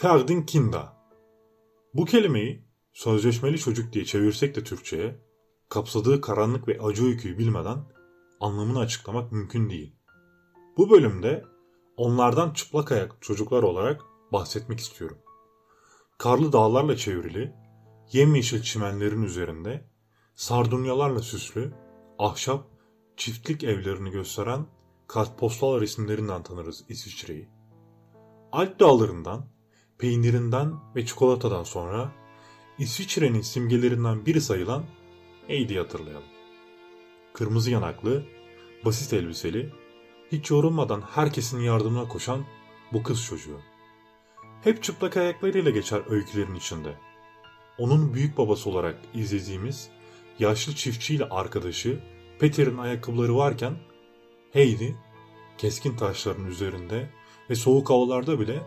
Ferdin Kinda. Bu kelimeyi sözleşmeli çocuk diye çevirsek de Türkçe'ye, kapsadığı karanlık ve acı öyküyü bilmeden anlamını açıklamak mümkün değil. Bu bölümde onlardan çıplak ayak çocuklar olarak bahsetmek istiyorum. Karlı dağlarla çevrili, yemyeşil çimenlerin üzerinde, sardunyalarla süslü, ahşap, çiftlik evlerini gösteren kartpostal resimlerinden tanırız İsviçre'yi. Alp dağlarından, peynirinden ve çikolatadan sonra İsviçre'nin simgelerinden biri sayılan Heidi'yi hatırlayalım. Kırmızı yanaklı, basit elbiseli, hiç yorulmadan herkesin yardımına koşan bu kız çocuğu. Hep çıplak ayaklarıyla geçer öykülerin içinde. Onun büyük babası olarak izlediğimiz yaşlı çiftçiyle arkadaşı Peter'in ayakkabıları varken Heidi keskin taşların üzerinde ve soğuk havalarda bile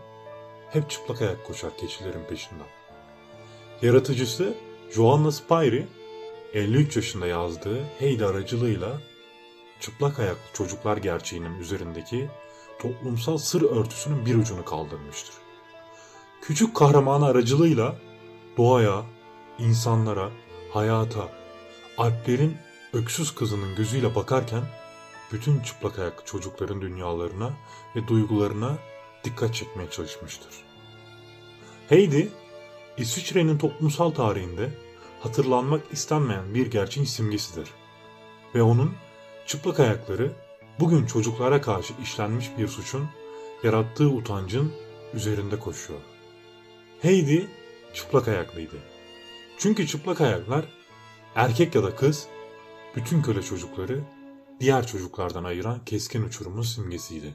hep çıplak ayak koşar keçilerin peşinden. Yaratıcısı Joanna Spyri 53 yaşında yazdığı Heidi aracılığıyla çıplak ayaklı çocuklar gerçeğinin üzerindeki toplumsal sır örtüsünün bir ucunu kaldırmıştır. Küçük kahramanı aracılığıyla doğaya, insanlara, hayata, Alplerin öksüz kızının gözüyle bakarken bütün çıplak ayak çocukların dünyalarına ve duygularına dikkat çekmeye çalışmıştır. Heidi, İsviçre'nin toplumsal tarihinde hatırlanmak istenmeyen bir gerçeğin simgesidir. Ve onun çıplak ayakları bugün çocuklara karşı işlenmiş bir suçun yarattığı utancın üzerinde koşuyor. Heidi çıplak ayaklıydı. Çünkü çıplak ayaklar erkek ya da kız bütün köle çocukları diğer çocuklardan ayıran keskin uçurumun simgesiydi.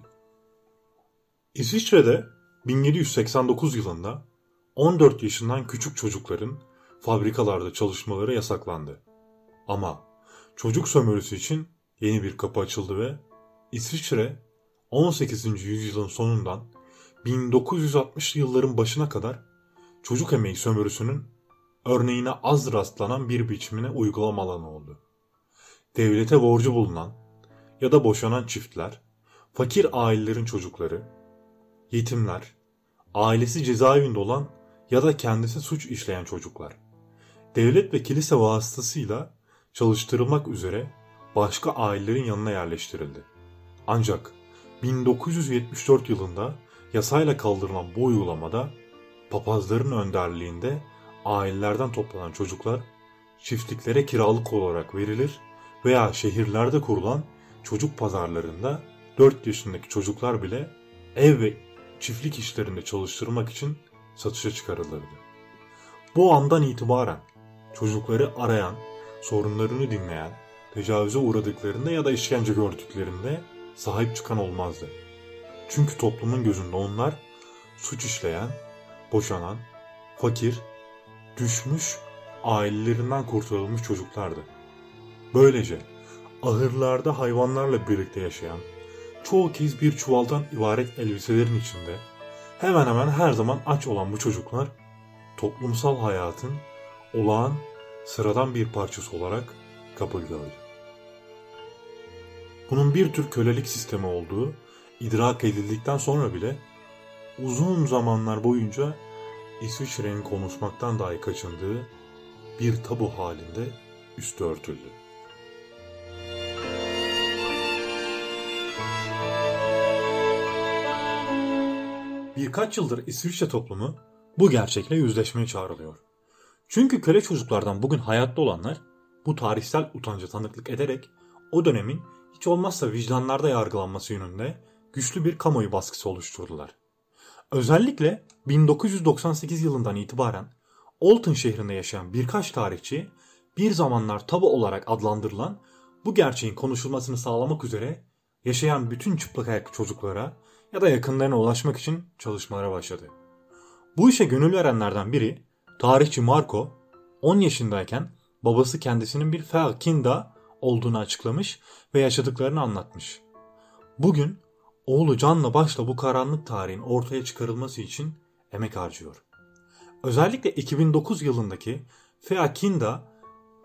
İsviçre'de 1789 yılında 14 yaşından küçük çocukların fabrikalarda çalışmaları yasaklandı. Ama çocuk sömürüsü için yeni bir kapı açıldı ve İsviçre 18. yüzyılın sonundan 1960'lı yılların başına kadar çocuk emeği sömürüsünün örneğine az rastlanan bir biçimine uygulama alanı oldu. Devlete borcu bulunan ya da boşanan çiftler, fakir ailelerin çocukları, yetimler, ailesi cezaevinde olan ya da kendisi suç işleyen çocuklar, devlet ve kilise vasıtasıyla çalıştırılmak üzere başka ailelerin yanına yerleştirildi. Ancak 1974 yılında yasayla kaldırılan bu uygulamada papazların önderliğinde ailelerden toplanan çocuklar çiftliklere kiralık olarak verilir veya şehirlerde kurulan çocuk pazarlarında 4 yaşındaki çocuklar bile ev ve çiftlik işlerinde çalıştırmak için satışa çıkarılırdı. Bu andan itibaren çocukları arayan, sorunlarını dinleyen, tecavüze uğradıklarında ya da işkence gördüklerinde sahip çıkan olmazdı. Çünkü toplumun gözünde onlar suç işleyen, boşanan, fakir, düşmüş, ailelerinden kurtarılmış çocuklardı. Böylece ahırlarda hayvanlarla birlikte yaşayan, çoğu kez bir çuvaldan ibaret elbiselerin içinde hemen hemen her zaman aç olan bu çocuklar toplumsal hayatın olağan sıradan bir parçası olarak kabul görüldü. Bunun bir tür kölelik sistemi olduğu idrak edildikten sonra bile uzun zamanlar boyunca İsviçre'nin konuşmaktan dahi kaçındığı bir tabu halinde üstü örtüldü. Birkaç yıldır İsviçre toplumu bu gerçekle yüzleşmeye çağrılıyor. Çünkü köle çocuklardan bugün hayatta olanlar bu tarihsel utancı tanıklık ederek o dönemin hiç olmazsa vicdanlarda yargılanması yönünde güçlü bir kamuoyu baskısı oluşturdular. Özellikle 1998 yılından itibaren Olton şehrinde yaşayan birkaç tarihçi bir zamanlar tabu olarak adlandırılan bu gerçeğin konuşulmasını sağlamak üzere yaşayan bütün çıplak ayak çocuklara ya da yakınlarına ulaşmak için çalışmalara başladı. Bu işe gönül verenlerden biri tarihçi Marco 10 yaşındayken babası kendisinin bir Felkinda olduğunu açıklamış ve yaşadıklarını anlatmış. Bugün oğlu canla başla bu karanlık tarihin ortaya çıkarılması için emek harcıyor. Özellikle 2009 yılındaki Feakinda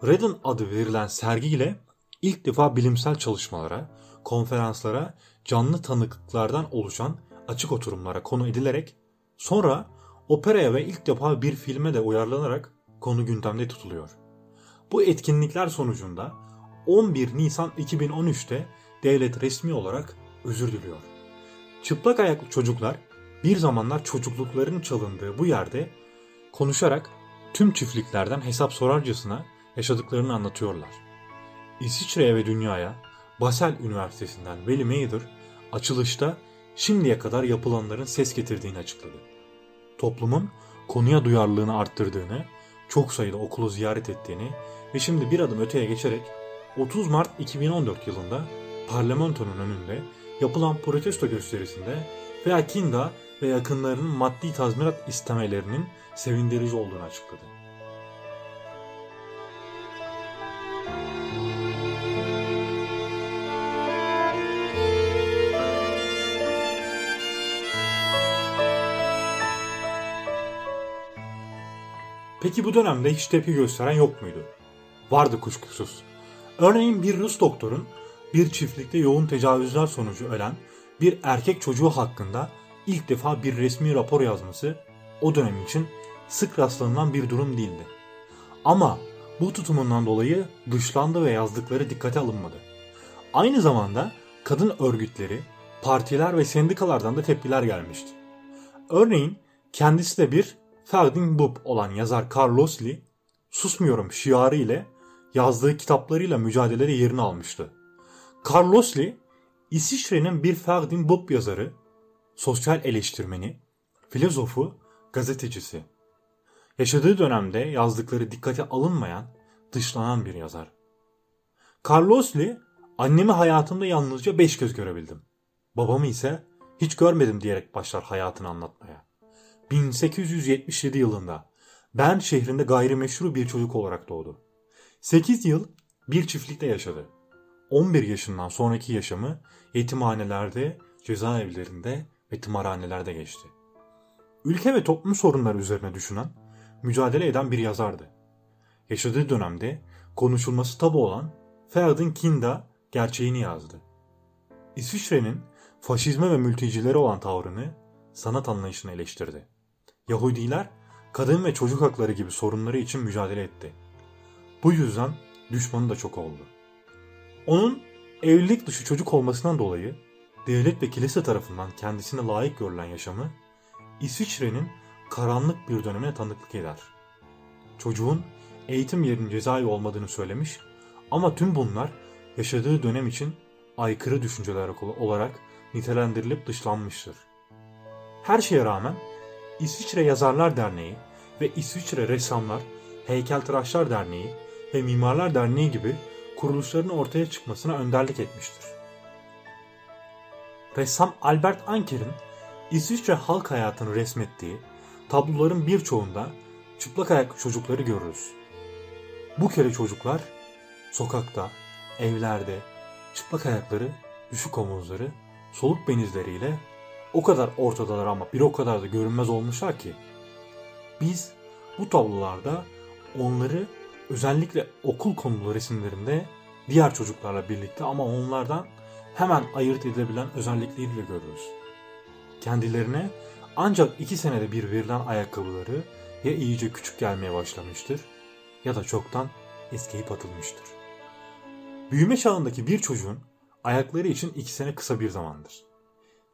Redden adı verilen sergiyle ilk defa bilimsel çalışmalara, konferanslara, canlı tanıklıklardan oluşan açık oturumlara konu edilerek sonra operaya ve ilk defa bir filme de uyarlanarak konu gündemde tutuluyor. Bu etkinlikler sonucunda 11 Nisan 2013'te devlet resmi olarak özür diliyor. Çıplak ayaklı çocuklar bir zamanlar çocukluklarının çalındığı bu yerde konuşarak tüm çiftliklerden hesap sorarcasına yaşadıklarını anlatıyorlar. İsviçre'ye ve dünyaya Basel Üniversitesi'nden Willy Mather açılışta şimdiye kadar yapılanların ses getirdiğini açıkladı. Toplumun konuya duyarlılığını arttırdığını, çok sayıda okulu ziyaret ettiğini ve şimdi bir adım öteye geçerek 30 Mart 2014 yılında parlamentonun önünde yapılan protesto gösterisinde Feakinda ve yakınlarının maddi tazminat istemelerinin sevindirici olduğunu açıkladı. Peki bu dönemde hiç tepki gösteren yok muydu? Vardı kuşkusuz. Örneğin bir Rus doktorun bir çiftlikte yoğun tecavüzler sonucu ölen bir erkek çocuğu hakkında ilk defa bir resmi rapor yazması o dönem için sık rastlanılan bir durum değildi. Ama bu tutumundan dolayı dışlandı ve yazdıkları dikkate alınmadı. Aynı zamanda kadın örgütleri, partiler ve sendikalardan da tepkiler gelmişti. Örneğin kendisi de bir Ferdinand Bub olan yazar Carlos Lee, susmuyorum şiarı ile yazdığı kitaplarıyla mücadelede yerini almıştı. Carlos Lee, İsviçre'nin bir Ferdinand Bub yazarı, sosyal eleştirmeni, filozofu, gazetecisi. Yaşadığı dönemde yazdıkları dikkate alınmayan, dışlanan bir yazar. Carlos Lee, annemi hayatımda yalnızca beş kez görebildim. Babamı ise hiç görmedim diyerek başlar hayatını anlatmaya. 1877 yılında Bern şehrinde gayrimeşru bir çocuk olarak doğdu. 8 yıl bir çiftlikte yaşadı. 11 yaşından sonraki yaşamı yetimhanelerde, cezaevlerinde ve tımarhanelerde geçti. Ülke ve toplum sorunları üzerine düşünen, mücadele eden bir yazardı. Yaşadığı dönemde konuşulması tabu olan Ferdinand Kinda gerçeğini yazdı. İsviçre'nin faşizme ve mültecilere olan tavrını sanat anlayışını eleştirdi. Yahudiler kadın ve çocuk hakları gibi sorunları için mücadele etti. Bu yüzden düşmanı da çok oldu. Onun evlilik dışı çocuk olmasından dolayı devlet ve kilise tarafından kendisine layık görülen yaşamı İsviçre'nin karanlık bir dönemine tanıklık eder. Çocuğun eğitim yerinin cezaevi olmadığını söylemiş ama tüm bunlar yaşadığı dönem için aykırı düşünceler olarak nitelendirilip dışlanmıştır. Her şeye rağmen İsviçre Yazarlar Derneği ve İsviçre Ressamlar, Heykeltıraşlar Derneği ve Mimarlar Derneği gibi kuruluşların ortaya çıkmasına önderlik etmiştir. Ressam Albert Anker'in İsviçre halk hayatını resmettiği tabloların birçoğunda çıplak ayaklı çocukları görürüz. Bu kere çocuklar sokakta, evlerde, çıplak ayakları, düşük omuzları, soluk benizleriyle o kadar ortadalar ama bir o kadar da görünmez olmuşlar ki biz bu tablolarda onları özellikle okul konulu resimlerinde diğer çocuklarla birlikte ama onlardan hemen ayırt edilebilen özellikleriyle görürüz. Kendilerine ancak iki senede bir verilen ayakkabıları ya iyice küçük gelmeye başlamıştır ya da çoktan eskiyip atılmıştır. Büyüme çağındaki bir çocuğun ayakları için iki sene kısa bir zamandır.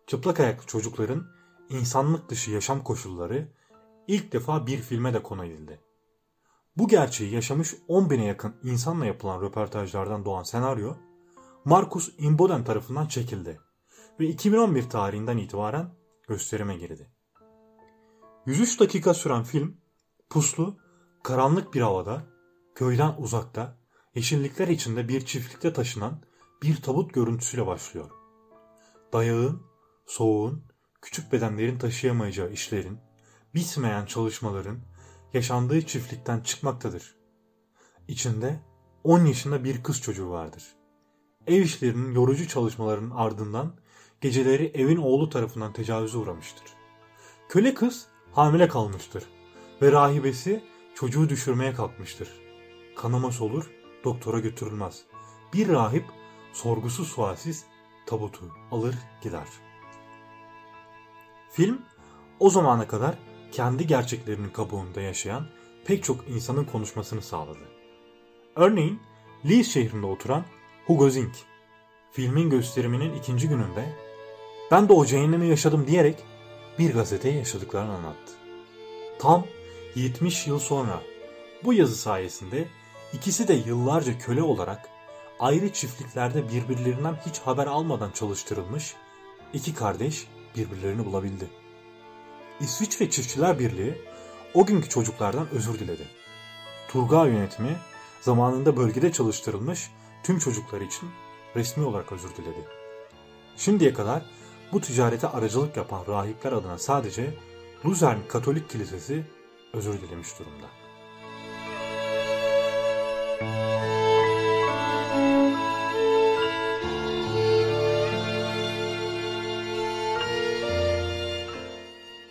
Çıplak ayaklı çocukların insanlık dışı yaşam koşulları ilk defa bir filme de konu edildi. Bu gerçeği yaşamış 10 bine yakın insanla yapılan röportajlardan doğan senaryo, Marcus Imboden tarafından çekildi ve 2011 tarihinden itibaren gösterime girdi. 103 dakika süren film, puslu, karanlık bir havada, köyden uzakta, yeşillikler içinde bir çiftlikte taşınan bir tabut görüntüsüyle başlıyor. Dayağın, soğuğun, küçük bedenlerin taşıyamayacağı işlerin, bitmeyen çalışmaların yaşandığı çiftlikten çıkmaktadır. İçinde 10 yaşında bir kız çocuğu vardır. Ev işlerinin yorucu çalışmaların ardından geceleri evin oğlu tarafından tecavüze uğramıştır. Köle kız hamile kalmıştır ve rahibesi çocuğu düşürmeye kalkmıştır. Kanaması olur, doktora götürülmez. Bir rahip sorgusuz sualsiz tabutu alır gider. Film o zamana kadar kendi gerçeklerinin kabuğunda yaşayan pek çok insanın konuşmasını sağladı. Örneğin Leeds şehrinde oturan Hugo Zink, filmin gösteriminin ikinci gününde ben de o cehennemi yaşadım diyerek bir gazeteye yaşadıklarını anlattı. Tam 70 yıl sonra bu yazı sayesinde ikisi de yıllarca köle olarak ayrı çiftliklerde birbirlerinden hiç haber almadan çalıştırılmış iki kardeş birbirlerini bulabildi. İsviçre Çiftçiler Birliği o günkü çocuklardan özür diledi. Turgay yönetimi zamanında bölgede çalıştırılmış tüm çocuklar için resmi olarak özür diledi. Şimdiye kadar bu ticarete aracılık yapan rahipler adına sadece Luzern Katolik Kilisesi özür dilemiş durumda.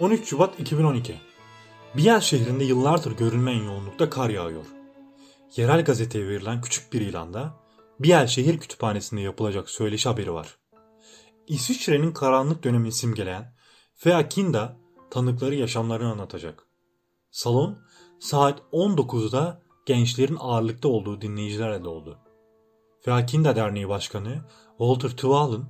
...13 Şubat 2012 Biel şehrinde yıllardır görülmeyen yoğunlukta kar yağıyor. Yerel gazeteye verilen küçük bir ilanda Biel şehir kütüphanesinde yapılacak söyleşi haberi var. İsviçre'nin karanlık dönemini simgeleyen Feakinda tanıkları yaşamlarını anlatacak. Salon saat 19'da gençlerin ağırlıkta olduğu dinleyicilerle doldu. Feakinda Derneği Başkanı Walter Twallen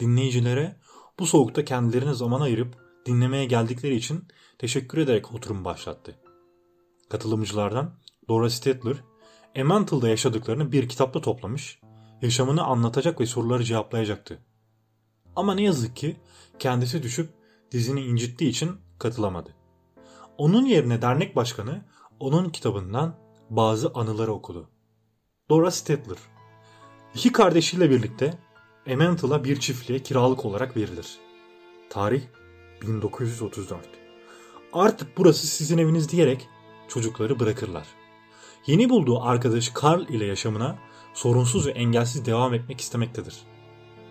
dinleyicilere bu soğukta kendilerine zaman ayırıp dinlemeye geldikleri için teşekkür ederek oturum başlattı. Katılımcılardan Dora Stedler, Emmantle'da yaşadıklarını bir kitapta toplamış, yaşamını anlatacak ve soruları cevaplayacaktı. Ama ne yazık ki kendisi düşüp dizini incittiği için katılamadı. Onun yerine dernek başkanı onun kitabından bazı anıları okudu. Dora Stedler İki kardeşiyle birlikte Emmantle'a bir çiftliğe kiralık olarak verilir. Tarih 1934. Artık burası sizin eviniz diyerek çocukları bırakırlar. Yeni bulduğu arkadaşı Carl ile yaşamına sorunsuz ve engelsiz devam etmek istemektedir.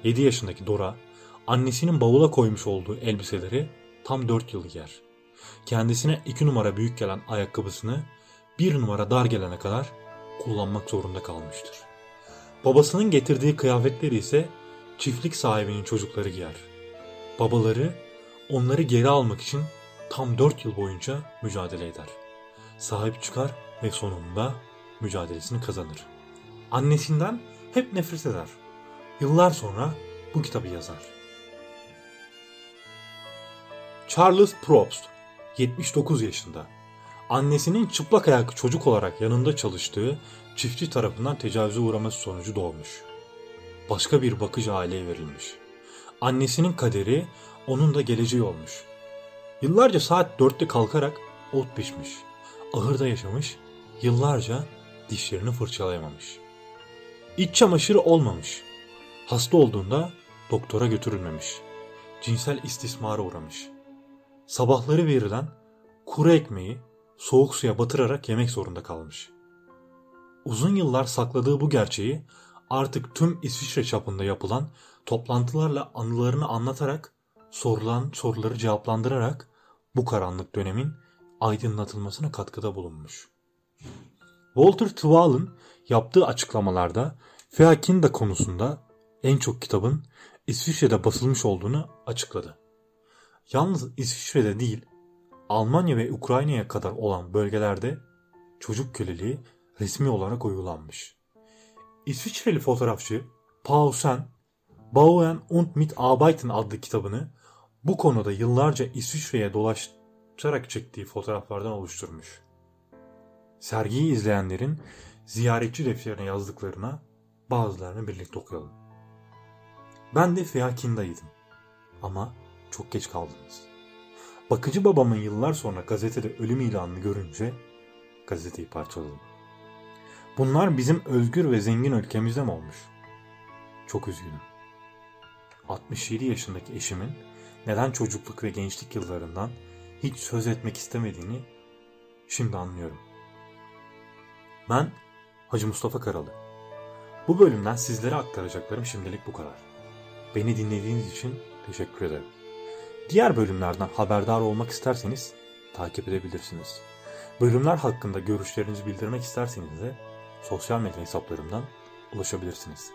7 yaşındaki Dora, annesinin bavula koymuş olduğu elbiseleri tam 4 yıl giyer. Kendisine 2 numara büyük gelen ayakkabısını 1 numara dar gelene kadar kullanmak zorunda kalmıştır. Babasının getirdiği kıyafetleri ise çiftlik sahibinin çocukları giyer. Babaları onları geri almak için tam 4 yıl boyunca mücadele eder. Sahip çıkar ve sonunda mücadelesini kazanır. Annesinden hep nefret eder. Yıllar sonra bu kitabı yazar. Charles Probst 79 yaşında. Annesinin çıplak ayak çocuk olarak yanında çalıştığı çiftçi tarafından tecavüze uğraması sonucu doğmuş. Başka bir bakıcı aileye verilmiş. Annesinin kaderi onun da geleceği olmuş. Yıllarca saat dörtte kalkarak ot biçmiş. Ahırda yaşamış, yıllarca dişlerini fırçalayamamış. İç çamaşırı olmamış. Hasta olduğunda doktora götürülmemiş. Cinsel istismara uğramış. Sabahları verilen kuru ekmeği soğuk suya batırarak yemek zorunda kalmış. Uzun yıllar sakladığı bu gerçeği artık tüm İsviçre çapında yapılan toplantılarla anılarını anlatarak sorulan soruları cevaplandırarak bu karanlık dönemin aydınlatılmasına katkıda bulunmuş. Walter Twallen yaptığı açıklamalarda Feakinda konusunda en çok kitabın İsviçre'de basılmış olduğunu açıkladı. Yalnız İsviçre'de değil, Almanya ve Ukrayna'ya kadar olan bölgelerde çocuk köleliği resmi olarak uygulanmış. İsviçreli fotoğrafçı Pausen, Bauen und mit Arbeiten adlı kitabını bu konuda yıllarca İsviçre'ye dolaşarak çektiği fotoğraflardan oluşturmuş. Sergiyi izleyenlerin ziyaretçi defterine yazdıklarına bazılarını birlikte okuyalım. Ben de Feakinda'ydım. Ama çok geç kaldınız. Bakıcı babamın yıllar sonra gazetede ölüm ilanını görünce gazeteyi parçaladım. Bunlar bizim özgür ve zengin ülkemizde mi olmuş? Çok üzgünüm. 67 yaşındaki eşimin neden çocukluk ve gençlik yıllarından hiç söz etmek istemediğini şimdi anlıyorum. Ben Hacı Mustafa Karalı. Bu bölümden sizlere aktaracaklarım şimdilik bu kadar. Beni dinlediğiniz için teşekkür ederim. Diğer bölümlerden haberdar olmak isterseniz takip edebilirsiniz. Bölümler hakkında görüşlerinizi bildirmek isterseniz de sosyal medya hesaplarımdan ulaşabilirsiniz.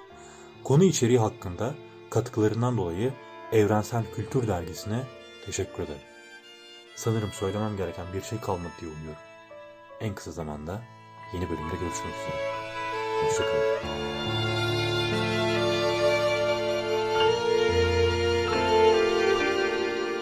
Konu içeriği hakkında katkılarından dolayı Evrensel Kültür Dergisi'ne teşekkür ederim. Sanırım söylemem gereken bir şey kalmadı diye umuyorum. En kısa zamanda yeni bölümde görüşmek üzere. Hoşçakalın.